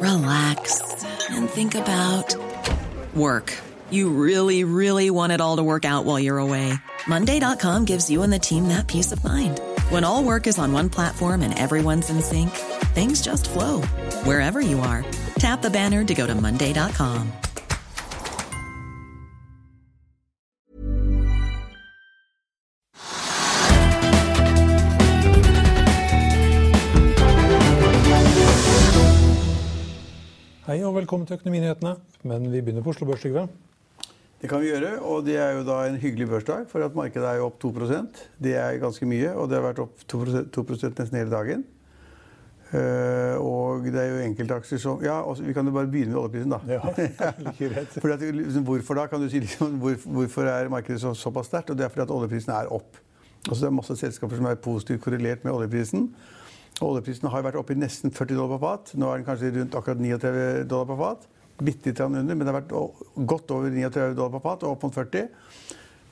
relax, and think about work. You really, really want it all to work out while you're away. Monday.com gives you and the team that peace of mind. When all work is on one platform and everyone's in sync, things just flow wherever you are. Tap the banner to go to Monday.com. velkommen til Økonominyhetene. Men vi begynner på Oslo Børs, Trygve. Det kan vi gjøre, og det er jo da en hyggelig børsdag. For at markedet er jo opp 2 Det er ganske mye, og det har vært opp 2, 2 nesten hele dagen. Uh, og det er jo enkeltaksjer som Ja, også, vi kan jo bare begynne med oljeprisen, da. Ja, fordi at, liksom, hvorfor da? Kan du si liksom, hvor, hvorfor er markedet så, såpass sterkt? Og det er fordi at oljeprisen er opp. Altså, det er masse selskaper som er positivt korrelert med oljeprisen. Oljeprisen har vært oppe i nesten 40 dollar på fat. Nå er den kanskje rundt akkurat 39 dollar på fat. Bitte litt under, men det har vært godt over 39 dollar på fat og opp mot 40.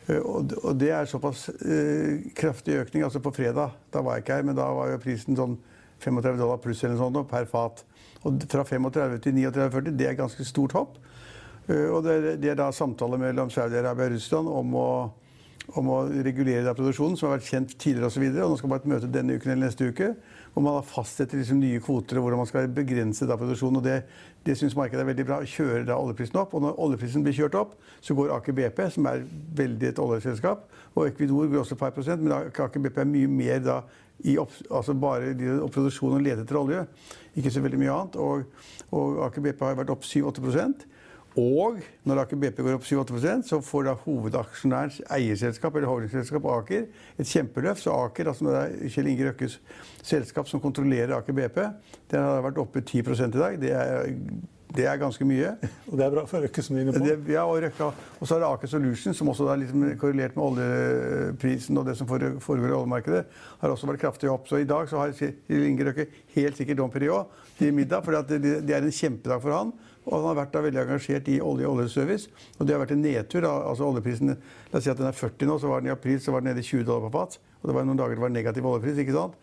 Og det er såpass uh, kraftig økning. Altså på fredag, da var jeg ikke her, men da var jo prisen sånn 35 dollar pluss eller sånt per fat. Og fra 35 til 39,40, det er et ganske stort hopp. Uh, og det, er da samtaler mellom Saudi-Arabia og Russland om å, om å regulere produksjonen, som har vært kjent tidligere osv. Nå skal man ha et møte denne uken eller neste uke hvor man fastsetter liksom nye kvoter og hvordan man skal begrense da produksjonen. og Det, det syns markedet er veldig bra. Kjører da oljeprisen opp. Og når oljeprisen blir kjørt opp, så går Aker BP, som er veldig et oljeselskap, og Equinor går også et par prosent, men Aker BP er mye mer da i opp, altså bare produksjon og lete etter olje. Ikke så veldig mye annet. Og, og Aker BP har vært opp 7-8 og når Aker BP går opp 7-8 så får da hovedaksjonærens eierselskap eller holdingselskap Aker et kjempeløft. Så Aker, altså det er Kjell Inge Røkkes selskap som kontrollerer Aker BP, den har vært oppe 10 i dag. Det er, det er ganske mye. Og det er bra for Røkke som er inne på. Det, ja, og Røkke. Og så er det Aker Solutions, som også er liksom korrelert med oljeprisen og det som foregår i oljemarkedet, har også vært kraftig opp. Så i dag så har Kjell Inge Røkke helt sikkert Dom Perignon til middag, for det, det er en kjempedag for han. Og han har vært da veldig engasjert i olje- og oljeservice. Og det har vært en nedtur. Da. altså oljeprisen, La oss si at den er 40 nå, så var den i april så var den nede i 20 dollar på fat. Og det var noen dager det var negativ oljepris. ikke sant?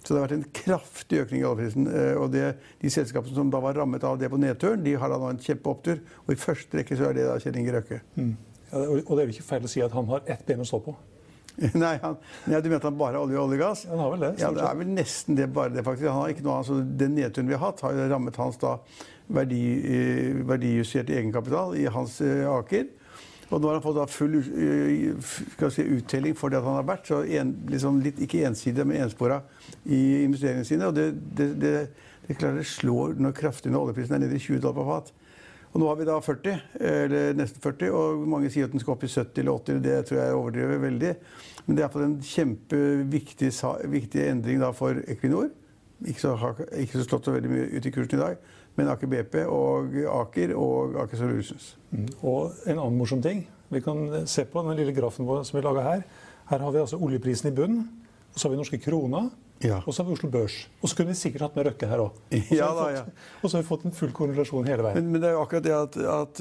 Så det har vært en kraftig økning i oljeprisen. Eh, og det, de selskapene som da var rammet av det på nedturen, de har da nå en kjempeopptur. Og i første rekke så er det da Kjell Inge Røkke. Mm. Ja, og det er jo ikke feil å si at han har ett ben å stå på? Nei, han, nei, du mente han bare har olje og olje og gass? Han har vel det? Ja, det er vel nesten det, bare det, faktisk. Han har ikke noe, altså, Den nedturen vi har hatt, har rammet hans da verdi, verdijusterte verdijustert egenkapital i hans eh, Aker. Og nå har han fått full eh, si, uttelling for det at han har vært. Så en, liksom litt, ikke ensidig, men enspora i investeringene sine. Og det, det, det, det klarer det slår når kraftig når oljeprisen er nede i 20 dollar på fat. Og nå har vi da 40, eller nesten 40, og mange sier at den skal opp i 70 eller 80. Det tror jeg overdriver veldig. Men det er iallfall en kjempeviktig viktig endring da for Equinor. Ikke så, ikke så slått så veldig mye ut i kursen i dag men Aker BP og Aker og Aker Solutions. Mm. Og en annen morsom ting. Vi kan se på den lille grafen som vi laga her. Her har vi altså oljeprisen i bunnen. Så har vi norske kroner. Ja. Og så har vi Oslo Børs. Og så kunne vi sikkert hatt med Røkke her òg. Ja, ja. og så har vi fått en full korrelasjon hele veien. Men, men, det er jo akkurat det at, at,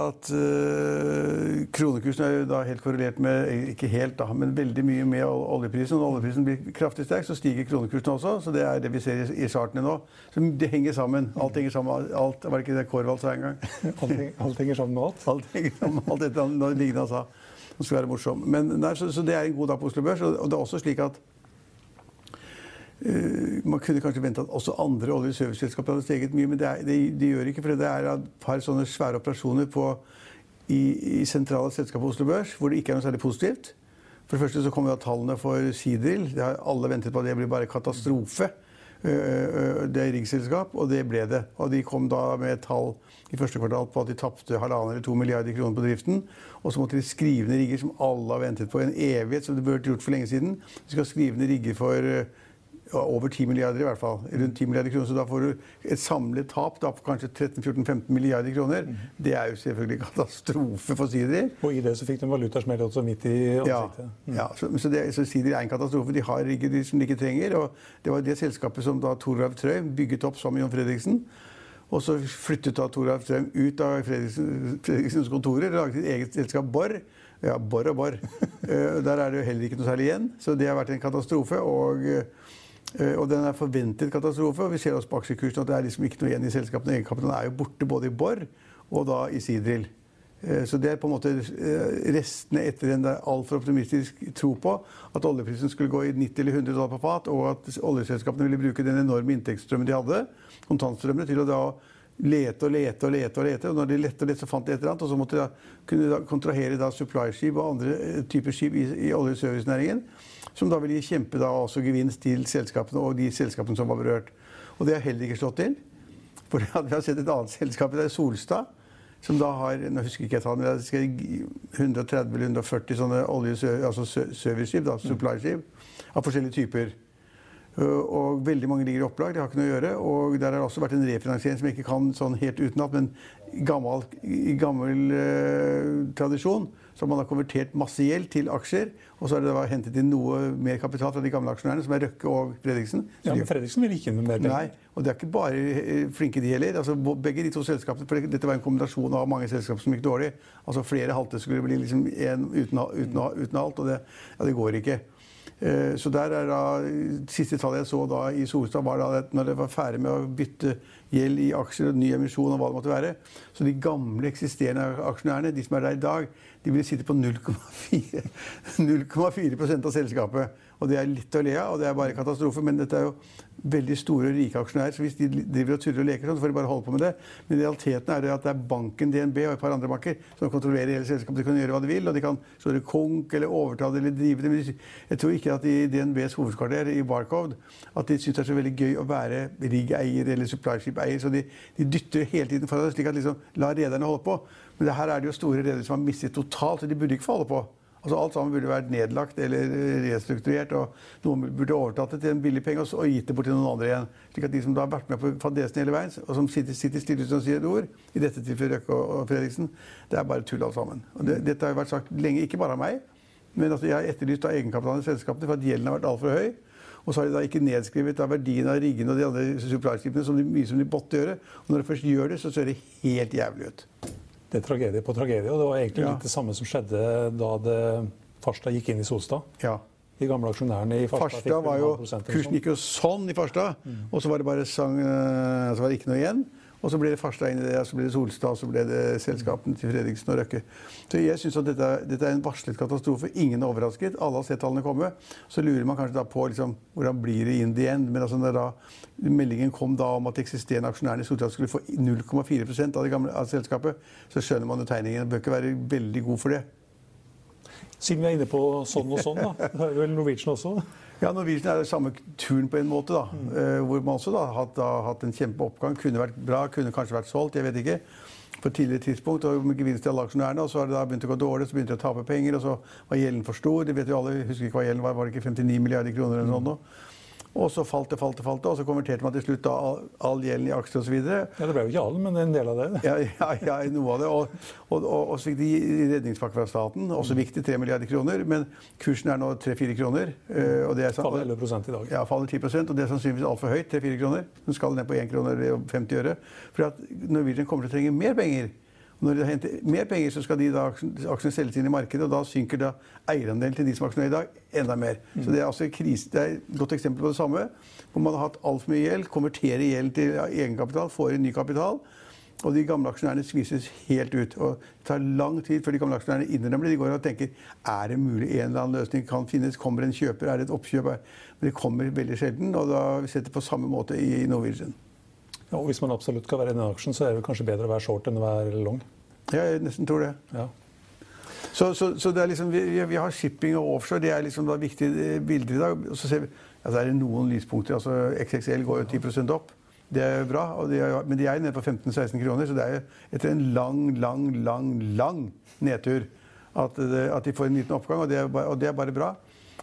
at uh, kronekursen er jo da helt korrelert med Ikke helt, da, men veldig mye med oljeprisen. Når oljeprisen blir kraftig sterk, så stiger kronekursen også. Så det er det vi ser i, i chartene nå. Så det henger sammen. Alt henger sammen. Alt, var det ikke det Kårvald sa en gang? alt, alt, henger sammen med alt? Alt henger sammen med alt dette lignende han sa. Han skal være morsom. Men, nei, så, så, det er en god dag på Oslo Børs. Og, det er også slik at man kunne kanskje vente at også andre olje- og serviceselskaper hadde steget mye, men det, er, det, de gjør ikke. For det er et par sånne svære operasjoner på, i, i sentrale selskaper på Oslo Børs hvor det ikke er noe særlig positivt. For det første så kommer tallene for Sidril. Alle ventet på at det blir bare katastrofe. Det er riggselskap, og det ble det. Og de kom da med tall i første kvartal på at de tapte halvannen eller to milliarder kroner på driften. Og så måtte de skrive ned rigger som alle har ventet på en evighet, som det burde gjort for lenge siden. De skal skrive ned rigger for over 10 milliarder i hvert fall. Rundt 10 milliarder kroner. Så da får du et samlet tap da, på kanskje 13-14-15 milliarder kroner. Mm. Det er jo selvfølgelig katastrofe for Sidri. Og i det så fikk de valutasmell også midt i ansiktet. Ja, mm. ja så, så, det, så Sidri er en katastrofe. De har ikke de som de ikke trenger. Og det var det selskapet som da Toralv Trøim bygget opp sammen med John Fredriksen. Og så flyttet da Toralv Trøim ut av Fredriksen, Fredriksens kontorer og laget sitt eget selskap Borr. Ja, Borr og Borr. uh, der er det jo heller ikke noe særlig igjen. Så det har vært en katastrofe. og... Eh, og den er forventet katastrofe. og Vi ser også på aksjekursen at det er liksom ikke noe igjen i selskapene. Egenkapitalen er jo borte både i Borr og da i Sidril. Eh, så det er på en måte eh, restene etter en altfor optimistisk tro på at oljeprisen skulle gå i 90 eller 100 dollar på fat, og at oljeselskapene ville bruke den enorme inntektsstrømmen de hadde, kontantstrømmene, til å da lete og lete og lete. Og lete, og når de lette og lette, så fant de et eller annet. Og så måtte de da, kunne da kontrahere da supply-skip og andre typer skip i, i olje- og servicenæringen. Som da vil gi kjempe da gevinst til selskapene og de selskapene som var berørt. Og det har heller ikke slått til. For vi har sett et annet selskap, det er Solstad. Som da har nå husker ikke jeg tallene, 130 eller 140 sånne olje, altså supply-skip av forskjellige typer. Og veldig mange ligger i opplag. Det har ikke noe å gjøre. Og der har det også vært en refinansiering som jeg ikke kan sånn helt utenat, men gammel, gammel eh, tradisjon så har konvertert masse gjeld til aksjer. Og så har det da hentet inn noe mer kapital fra de gamle aksjonærene, som er Røkke og Fredriksen. Ja, Men Fredriksen vil ikke inn med mer penger? Nei, og det er ikke bare eh, flinke de heller. Altså, begge de to selskapene, for Dette var en kombinasjon av mange selskaper som gikk dårlig. Altså Flere halte skulle bli liksom en uten, uten, uten alt, og det, ja, det går ikke. Eh, så der er da, Siste tallet jeg så da i Solstad, var da at når det var ferdig med å bytte gjeld i aksjer og ny emisjon og hva det måtte være, så de gamle eksisterende aksjonærene, de som er der i dag, de ville sitte på 0,4% av selskapet. Og det er litt å le av, og det er bare katastrofe. Men dette er jo veldig store og rike aksjonærer, så hvis de driver og tuller og leker sånn, så får de bare holde på med det. Men realiteten er det at det er banken DNB og et par andre banker som kontrollerer hele selskapet. De kan gjøre hva de vil, og de kan slå det konk eller overta det eller drive det. Jeg tror ikke at i DNBs hovedkvarter i Barcode at de syns det er så veldig gøy å være riggeier eller supplyship-eier. Så de, de, dytter hele tiden for det, slik at liksom, la rederne holde på. Men her er det jo store redere som har mistet totalt, så de burde ikke få holde på. Altså Alt sammen burde vært nedlagt eller restrukturert, og noen burde overtatt det til en billig penge og gitt det bort til noen andre igjen. Slik at de som da har vært med på fadesen hele veien, og som sitter, sitter stille uten å si et ord, i dette tilfellet Røkke og Fredriksen, det er bare tull alt sammen. Og det, dette har vært sagt lenge, ikke bare av meg, men altså jeg har etterlyst av egenkapitalen i selskapene for at gjelden har vært altfor høy. Og så har de da ikke nedskrevet av verdien av riggene og de andre supply som så mye som de måtte gjøre. Og når de først gjør det, så ser det helt jævlig ut det er tragedie på tragedie. Og det var egentlig ja. litt det samme som skjedde da det Farstad gikk inn i Solstad. Ja. De gamle aksjonærene i Farstad, Farstad var jo, Kursen gikk jo sånn i Farstad, mm. og så var det bare sang, eh, så var det ikke noe igjen. Og så ble det Farstad inn i det, så ble det Solstad, så ble det selskapene til Fredriksen og Røkke. Så jeg syns at dette, dette, er en varslet katastrofe. Ingen er overrasket. Alle har sett tallene komme. Så lurer man kanskje da på liksom, hvordan blir det in the end. Men altså da meldingen kom da om at eksisterende aksjonærene i Solstad skulle få 0,4% av det gamle av selskapet, så skjønner man jo tegningen. Bør ikke være veldig god for det. Siden vi er inne på sånn og sånn, da. Det er vel Norwegian også? Ja, Norwegian er det samme turen på en måte. da, mm. uh, Hvor man også da har hatt en kjempeoppgang. Kunne vært bra, kunne kanskje vært solgt, jeg vet ikke. På et tidligere tidspunkt, og med gevinst til alle aksjonærene. Og så har det da begynt å gå dårlig, så begynte de å tape penger, og så var gjelden for stor. Det vet jo alle, husker ikke hva gjelden var, var det ikke 59 milliarder kroner eller noe sånt? Og så falt det, falt det, falt det, og så konverterte man til slutt da all, all gjelden i aksjer osv. Ja, det ble jo ikke all, men en del av det. ja, ja, ja, noe av det. Og, og, og, og så fikk de redningspakke fra staten, også viktig, 3 milliarder kroner. Men kursen er nå 3-4 kroner. Eh, og det er, faller 11 i dag. Ja, faller 10% og det er sannsynligvis altfor høyt. 3-4 kroner. Den skal ned på 1 kroner og 50 øre. For at Norwegian kommer til å trenge mer penger. Når de henter mer penger, så skal de da aksjene selges inn i markedet, og da synker da eierandelen til de som aksjonerer i dag, enda mer. Mm. Så det er altså krise, det er et godt eksempel på det samme. Hvor man har hatt altfor mye gjeld, konverterer gjeld til egenkapital, får inn ny kapital. Og de gamle aksjonærene skvises helt ut. Og det tar lang tid før de gamle aksjonærene innrømmer det. De går og tenker er det mulig en eller annen løsning kan finnes. Kommer en kjøper? Er det et oppkjøp? Men det kommer veldig sjelden. Og da vi setter på samme måte i Norwegian. Ja, og Hvis man absolutt skal være i den aksjen, så er det kanskje bedre å være short enn å være long? Ja, jeg nesten tror det. Ja. Så, så, så det er liksom, vi, vi, har shipping og offshore. Det er liksom da viktige eh, bilder i dag. Og så ser vi, altså er det noen lyspunkter. altså XXL går jo 10% opp. Det er bra, de er, men de er nede på 15-16 kroner. Så det er jo etter en lang, lang, lang, lang nedtur at, det, at de får en liten oppgang. Og det er og det er bare bra.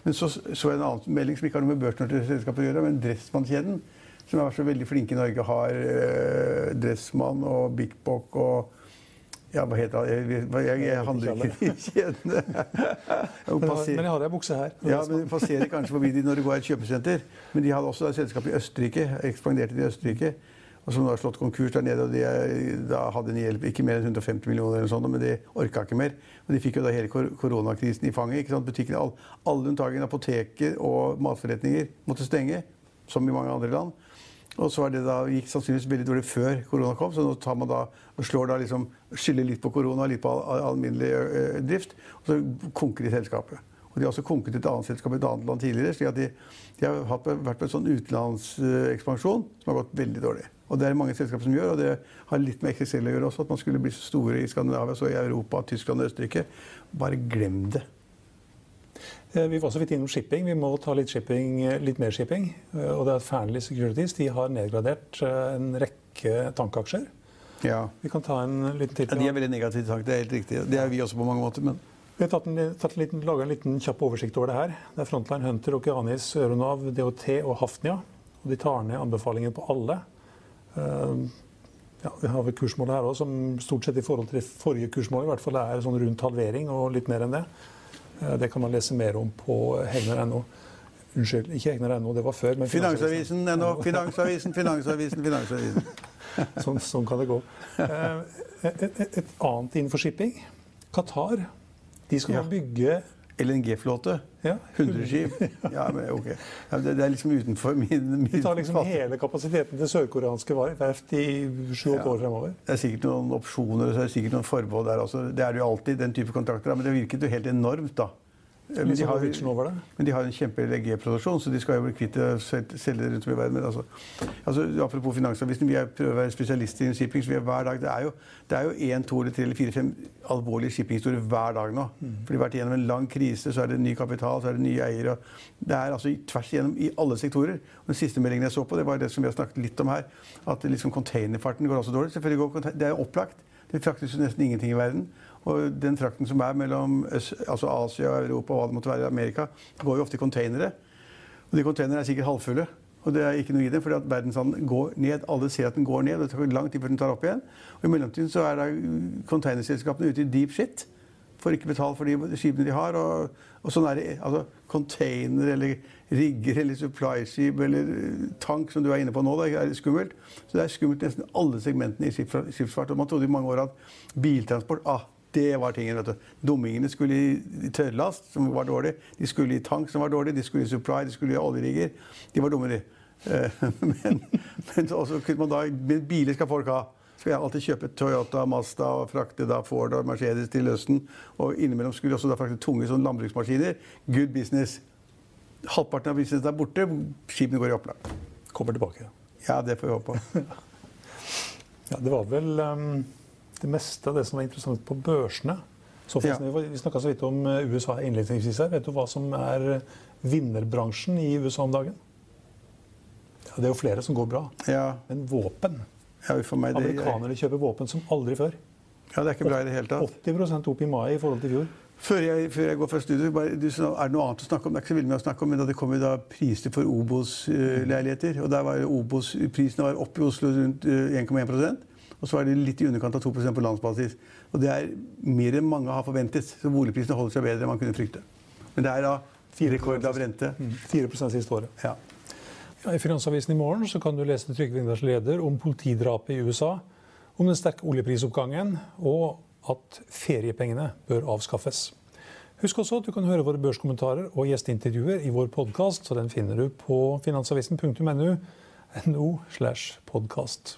Men så så jeg en annen melding som ikke har noe med børsnoterte selskaper å gjøre, men Dressmann-kjeden, som er så veldig flinke i Norge, har uh, Dressmann og Big Bock og ja, hva heter det? Jeg, jeg, jeg handler ikke i kjedene. Men jeg har ei bukse her. Ja, men jeg passerer kanskje forbi de når det går et kjøpesenter. Men de hadde også et selskap i Østerrike. Ekspanderte til Østerrike. Og som har slått konkurs der nede. og de, Da hadde de hjelp ikke mer enn 150 millioner, eller sånt, men de orka ikke mer. Og de fikk jo da hele koronakrisen i fanget. ikke sant? Butikkene, alle, alle unntagen apoteker og matforretninger måtte stenge, som i mange andre land. Og så det da, gikk sannsynligvis veldig dårlig før korona kom, så nå tar man da, slår da liksom, skylder litt på korona, litt på alminnelig ø, drift, og så konker de selskapet. Og De har også konket et annet selskap i et annet land tidligere. slik at de, de har hatt, vært på en sånn utenlandsekspansjon som har gått veldig dårlig. Og Det er mange selskaper som gjør, og det har litt med XXL å gjøre også. At man skulle bli så store i Skandinavia, så i Europa, Tyskland og Østerrike. Bare glem det. Eh, vi var så vidt innom shipping. Vi må ta litt, shipping, eh, litt mer shipping. Eh, og det er Fearnley Securities. De har nedgradert en rekke tankaksjer. Ja. Vi kan ta en liten titt. Ja, de er veldig negative til tank. Det er helt riktig. Det er vi også på mange måter. men... Vi har tatt en, tatt en liten, laget en liten kjapp oversikt over det her. Det er Frontline Hunter, Okeanis, Euronav, DHT og Hafnia. Og de tar ned anbefalingen på alle. ja, vi har vel kursmålet her òg, som stort sett i forhold til det forrige kursmålet i hvert fall er sånn rundt halvering og litt mer enn det. Eh, det kan man lese mer om på hegner.no. Unnskyld, ikke hegner.no, det var før. men Finansavisen ennå. Finansavisen, Finansavisen, Finansavisen. sånn, sånn, kan det gå. Eh, et, et, et annet innenfor shipping. Qatar. De skal ja. bygge LNG-flåte. Ja, 100 skip. Ja, men ok. Ja, det, det, er liksom utenfor min, min De tar liksom hele kapasiteten til sørkoreanske verft i sju-åtte ja. år fremover. Det er sikkert noen opsjoner og er sikkert noen forbehold der også. Det er jo alltid, den type kontrakter. Men det virket jo helt enormt, da. Men de, har, men de har en kjempe-LG-produksjon, så de skal jo bli kvitt det og selge det rundt om i verden. Men altså, altså, apropos Finansavisen, vi er, prøver å være spesialister i shipping. så vi er hver dag, Det er jo, det er jo én, to, eller tre, eller fire, fem alvorlige shippinghistorier hver dag nå. Mm. For de har vært igjennom en lang krise, så er det ny kapital, så er det nye eiere. Det er altså tvers igjennom i alle sektorer. Og den siste meldingen jeg så på, det var det som vi har snakket litt om her, at liksom containerfarten går også dårlig. Selvfølgelig går, Det er jo opplagt. Det fraktes jo nesten ingenting i verden. Og den frakten som er mellom altså Asia, Europa og hva det måtte være Amerika, går jo ofte i containere. Og de containerne er sikkert halvfulle. Og det er ikke noe i det, fordi verdenshandelen går ned. Alle ser at den går ned. Det tar lang tid før den tar opp igjen. Og i mellomtiden så er da containerselskapene ute i deep shit. Får ikke betalt for de skipene de har. Og, og sånn er det. Altså container eller rigger eller supply-skip eller tank, som du er inne på nå, da, er skummelt. Så det er skummelt nesten alle segmentene i skipsfart. Og man trodde i mange år at biltransport ah, det var tingen. vet du. Dummingene skulle i tørrlast, som var dårlig. De skulle i tank, som var dårlig. De skulle i supply, de skulle i oljerigger. De var dumme, de. Eh, men, men også kunne man da, men biler skal folk ha. Skal jeg alltid kjøpe Toyota, Mazda og frakte da Ford og Mercedes til Østen. Og innimellom skulle jeg også da frakte tunge sånn landbruksmaskiner. Good business. Halvparten av business er borte. Skipene går i opplag. Kommer tilbake. Ja, det får vi håpe på. ja, det var vel um det meste av det som var interessant på børsene. Så ja. Vi snakka så vidt om eh, USA innledningsvis her. Vet du hva som er vinnerbransjen i USA om dagen? Ja, det er jo flere som går bra. Ja. Men våpen Amerikanere kjøper våpen som aldri før. Ja, det er ikke bra i det hele tatt. 80 opp i mai i forhold til i fjor. Før jeg, før jeg, går fra studio, bare, du, er det noe annet å snakke om? Det er ikke så veldig mye å snakke om, men da det kom jo da priser for Obos-leiligheter. og der var Obos-Prisene oppe i Oslo rundt 1,1 uh, og så er det litt i underkant av 2% på landsbasis. Og det er mer enn mange har forventet. Så boligprisene holder seg bedre enn man kunne frykte. Men det er da rekordlav rente. Mm. 4 siste året. Ja. Ja, I Finansavisen i morgen så kan du lese Trygve Wingdals leder om politidrapet i USA, om den sterke oljeprisoppgangen og at feriepengene bør avskaffes. Husk også at du kan høre våre børskommentarer og gjesteintervjuer i vår podkast, så den finner du på finansavisen.no. slash podkast.